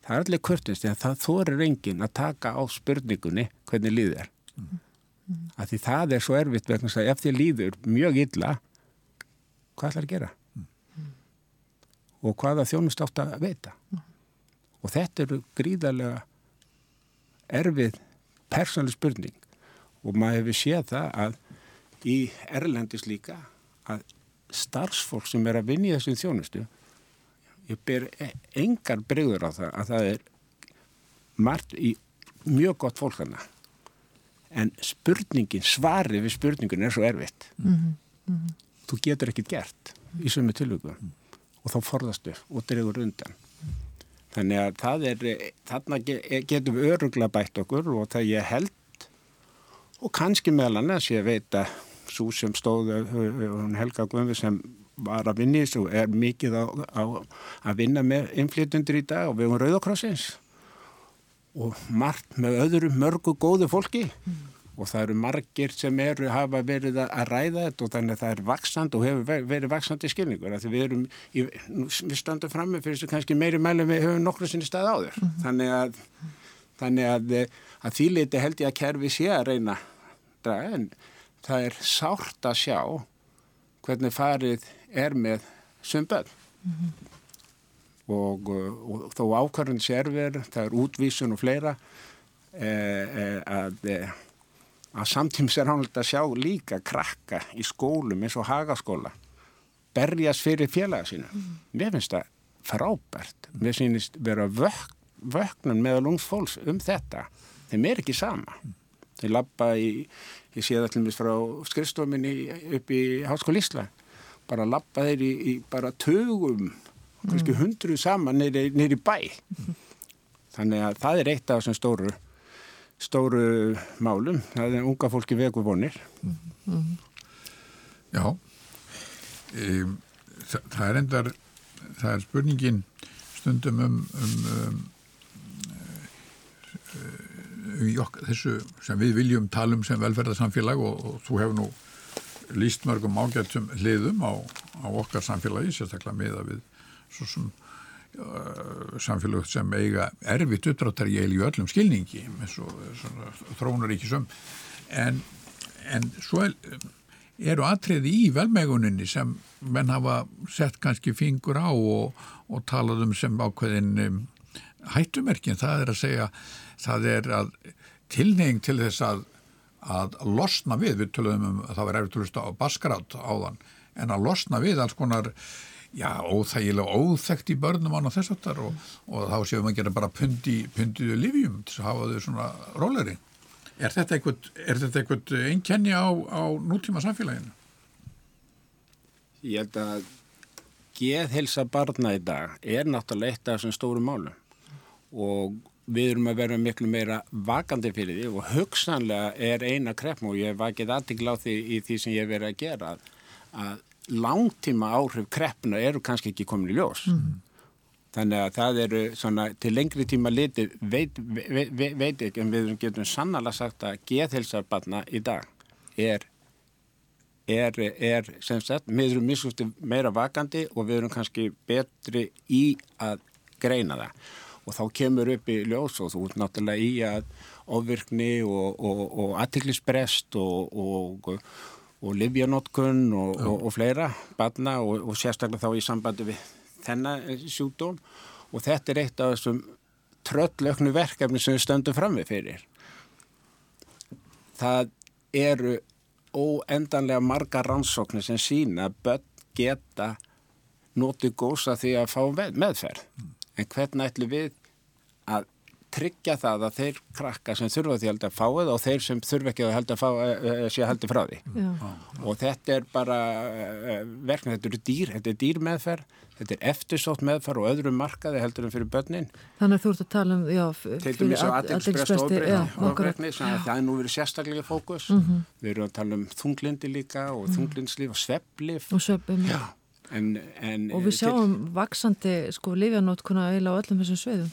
Það er allir kurtist, en það þorir engin að taka á spurningunni hvernig líðir. Mm -hmm að því það er svo erfitt vegna að ef þið líður mjög illa hvað ætlar að gera mm. og hvaða þjónust átt að veita mm. og þetta eru gríðarlega erfið persónlega spurning og maður hefur séð það að í Erlendis líka að starfsfólk sem er að vinja þessum þjónustu ég ber e- engar breyður á það að það er margt í mjög gott fólk hana en spurningin, svarið við spurningun er svo erfitt mm -hmm. Mm -hmm. þú getur ekkit gert í sömu tilvöku og þá forðastu og dregur undan þannig að það er þarna getum við öruglega bætt okkur og það ég held og kannski meðlan að ég veit að svo sem stóð Helga Guðvi sem var að vinni og er mikið á, á að vinna með inflytundur í dag og við erum Rauðakrossins og margt með öðru mörgu góðu fólki. Mm. og það eru margir sem eru hafa verið að ræða þetta og þannig að það er vaksand og hefur verið vaksandi skilningur. Að við erum, í, við standum fram með fyrir þessu kannski meiri mæli við höfum nokkru sinni stað áður. Mm. þannig að þannig að, að þýleiti held ég að kerfi sé að reyna draga en það er sárt að sjá hvernig farið er með sumböð mm og, og þó ákvarðin sérver, það er útvísun og fleira e, e, að, e, að samtíms er hann að sjá líka krakka í skólum eins og hagaskóla berjast fyrir félaga sína mm. mér finnst það frábært. Mér finnst vera vök, vöknun meðal ungs fólks um þetta. Þeim er ekki sama. Mm. þeir lappa í, ég sé það til og með frá skrifstofinni upp í Háskóli Ísla bara lappa þeir í, í bara tögum kannski hundruð saman neyri bæ. Þannig að það er eitt af þessum stóru stóru málum. Það er unga fólki vegu vonir. Já. Um, það, það er endar það er spurningin stundum um, um, um, um þessu sem við viljum talum sem velferðarsamfélag og, og þú hefur nú líst mörgum ágættum hliðum á, á okkar samfélagi sérstaklega með að við svo sem uh, samfélag sem eiga erfitt uppdráttar eil í öllum skilningi svo, svona þróunar ekki söm en, en svo er, eru atriði í velmeguninni sem menn hafa sett kannski fingur á og, og talað um sem ákveðin um, hættumerkin, það er að segja það er að tilneying til þess að, að losna við, við tölum um að það var erfitt að lusta á baskarát áðan, en að losna við alls konar já, óþægilega óþægt í börnum án og þess aftar og, og þá séum við að gera bara pundi, pundiðu livjum til að hafa þau svona róleri. Er þetta eitthvað einkenni á, á nútíma samfélaginu? Ég held að geðhelsa barna í dag er náttúrulega eitt af þessum stóru málu og við erum að vera miklu meira vakandi fyrir því og hugsanlega er eina kreppm og ég hef vakið aðtikla á því í því sem ég hef verið að gera að langtíma áhrif kreppna eru kannski ekki komin í ljós. Mm. Þannig að það eru svona til lengri tíma litið veit, veit, veit, veit ekki en við getum sannala sagt að geðhelsarbarna í dag er, er, er sem sagt, við erum miskusti meira vakandi og við erum kannski betri í að greina það og þá kemur upp í ljós og þú ert náttúrulega í að ofvirkni og, og, og aðtiklisbrest og, og livjanótkun og fleira barna og sérstaklega þá í sambandi við þennan sjúkdóm og þetta er eitt af þessum tröllauknu verkefni sem við stöndum fram við fyrir. Það eru óendanlega marga rannsóknir sem sína að börn geta notið gósa því að fá meðferð. En hvernig ætlum við að tryggja það að þeir krakka sem þurfa því að fá það og þeir sem þurfa ekki að held að fá sé að heldur frá því. Já. og þetta er bara verkefni, þetta er dýr, þetta er dýrmeðferð þetta er eftirsótt meðferð og öðrum markaði heldur en fyrir börnin. Þannig að þú ert að tala um já, til dæmis á aðeinsprest ofbreyðni það er nú verið sérstaklega fókus. Mm -hmm. við erum að tala um þunglindi líka og mm. þunglinslif og svepplif og en, en, og við sjáum til... vaksandi sko lífjanótkuna eila á öllum þessum sveiðum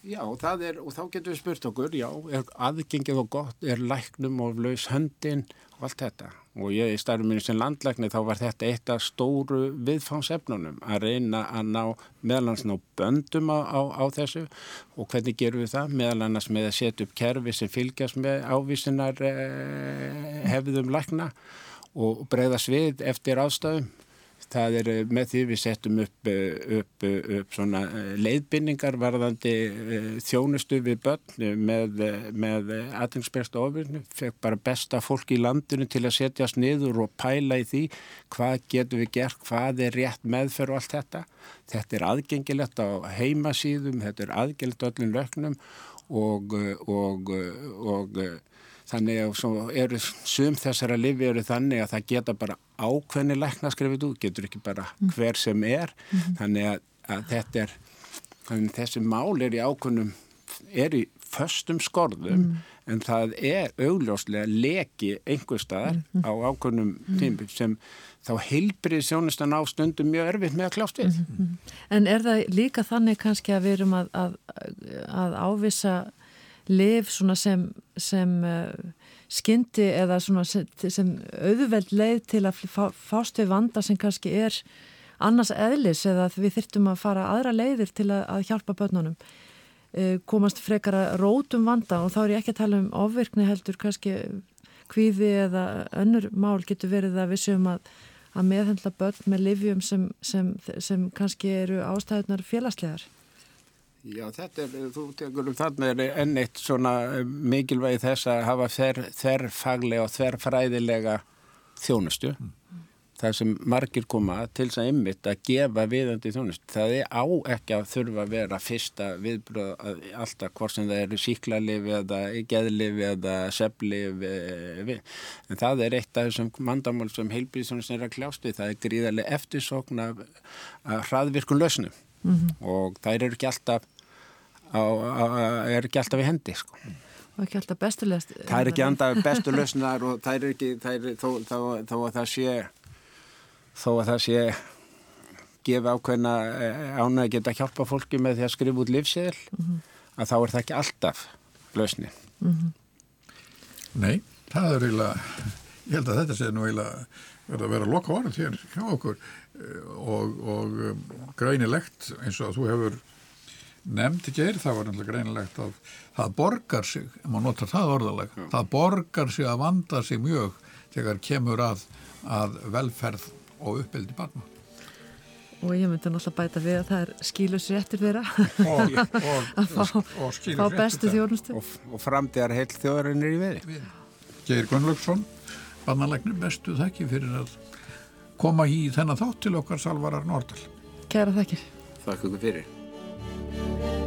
Já, er, og þá getur við spurt okkur, já, er aðgengið og gott, er læknum og laus höndin og allt þetta. Og ég í starfum minni sem landlækni þá var þetta eitt af stóru viðfánsefnunum að reyna að ná meðalans ná böndum á, á, á þessu og hvernig gerum við það? Meðalans með að setja upp kerfi sem fylgjast með ávísinar eh, hefðum lækna og breyðast við eftir ástæðum Það er eh, með því við settum upp, eh, upp, eh, upp leiðbynningar varðandi þjónustu við börn með, með aðeinsberst ofirinu. Fekk bara besta fólk í landinu til að setjast niður og pæla í því hvað getur við gert, hvað er rétt meðferð og allt þetta. Þetta er aðgengilegt á heimasíðum, þetta er aðgengilegt öllum lögnum og, og, og Þannig að eru sum þessara lifi eru þannig að það geta bara ákveðni lækna skrifit út, getur ekki bara mm. hver sem er. Mm -hmm. Þannig að, að þetta er, þannig að þessi mál er í ákveðnum, er í föstum skorðum mm. en það er augljóslega leki einhver staðar -hmm. á ákveðnum mm. tímum sem þá heilbrið sjónustan á stundum mjög erfitt með að klást við. -hmm. En er það líka þannig kannski að við erum að, að, að ávisa liv sem, sem uh, skyndi eða sem, sem auðveld leið til að fá, fást við vanda sem kannski er annars eðlis eða við þyrtum að fara aðra leiðir til að, að hjálpa börnunum. Uh, komast frekar að rótum vanda og þá er ég ekki að tala um ofvirkni heldur kannski kvíði eða önnur mál getur verið að við séum að, að meðhendla börn með livjum sem, sem, sem kannski eru ástæðunar félagslegar Já, þetta er, þú tekur um þarna er enn eitt svona eh, mikilvægi þess að hafa þerrfaglega og þerrfræðilega þjónustu. Mm. Það sem margir koma til þess að ymmit að gefa viðandi þjónustu. Það er á ekki að þurfa að vera fyrsta viðbröð alltaf hvort sem það eru síklarlifi eða geðlifi eða seflifi. En það er eitt af þessum mandamál sem heilbríðsónus er að kljástu. Það er gríðarlega eftirsókn af hraðvirkun lausnum mm -hmm. og þær eru ekki alltaf á, á, eru ekki alltaf í hendi sko. og ekki alltaf bestulegst það er ekki alltaf bestulegstnar [LAUGHS] og það er ekki er, þó, þó, þó að það sé þó að það sé gefa ákveðna eh, ánæg að geta hjálpa fólki með því að skrifa út livsíðil mm -hmm. að þá er það ekki alltaf lausni mm -hmm. Nei, það er eiginlega ég held að þetta sé nú eiginlega verða að vera loka orð hér hjá okkur eh, og, og um, greinilegt eins og þú hefur nefndi geir, það var náttúrulega greinilegt að það borgar sig, ef maður notar það orðaleg, það borgar sig að vanda sig mjög þegar kemur að, að velferð og uppbyldi barna. og ég myndi náttúrulega bæta við að það er skýlusréttir þeirra Og, og, [LAUGHS] að fá, og fá bestu þjónustu og, og framtíðar heill þjóðarinn er í veði. Geir Gunnlaugsson, barnalegnir bestu þekki fyrir að koma í þennan þátt til okkar Salvarar Nordal. Kæra þakkir Þakka ykkur fyrir.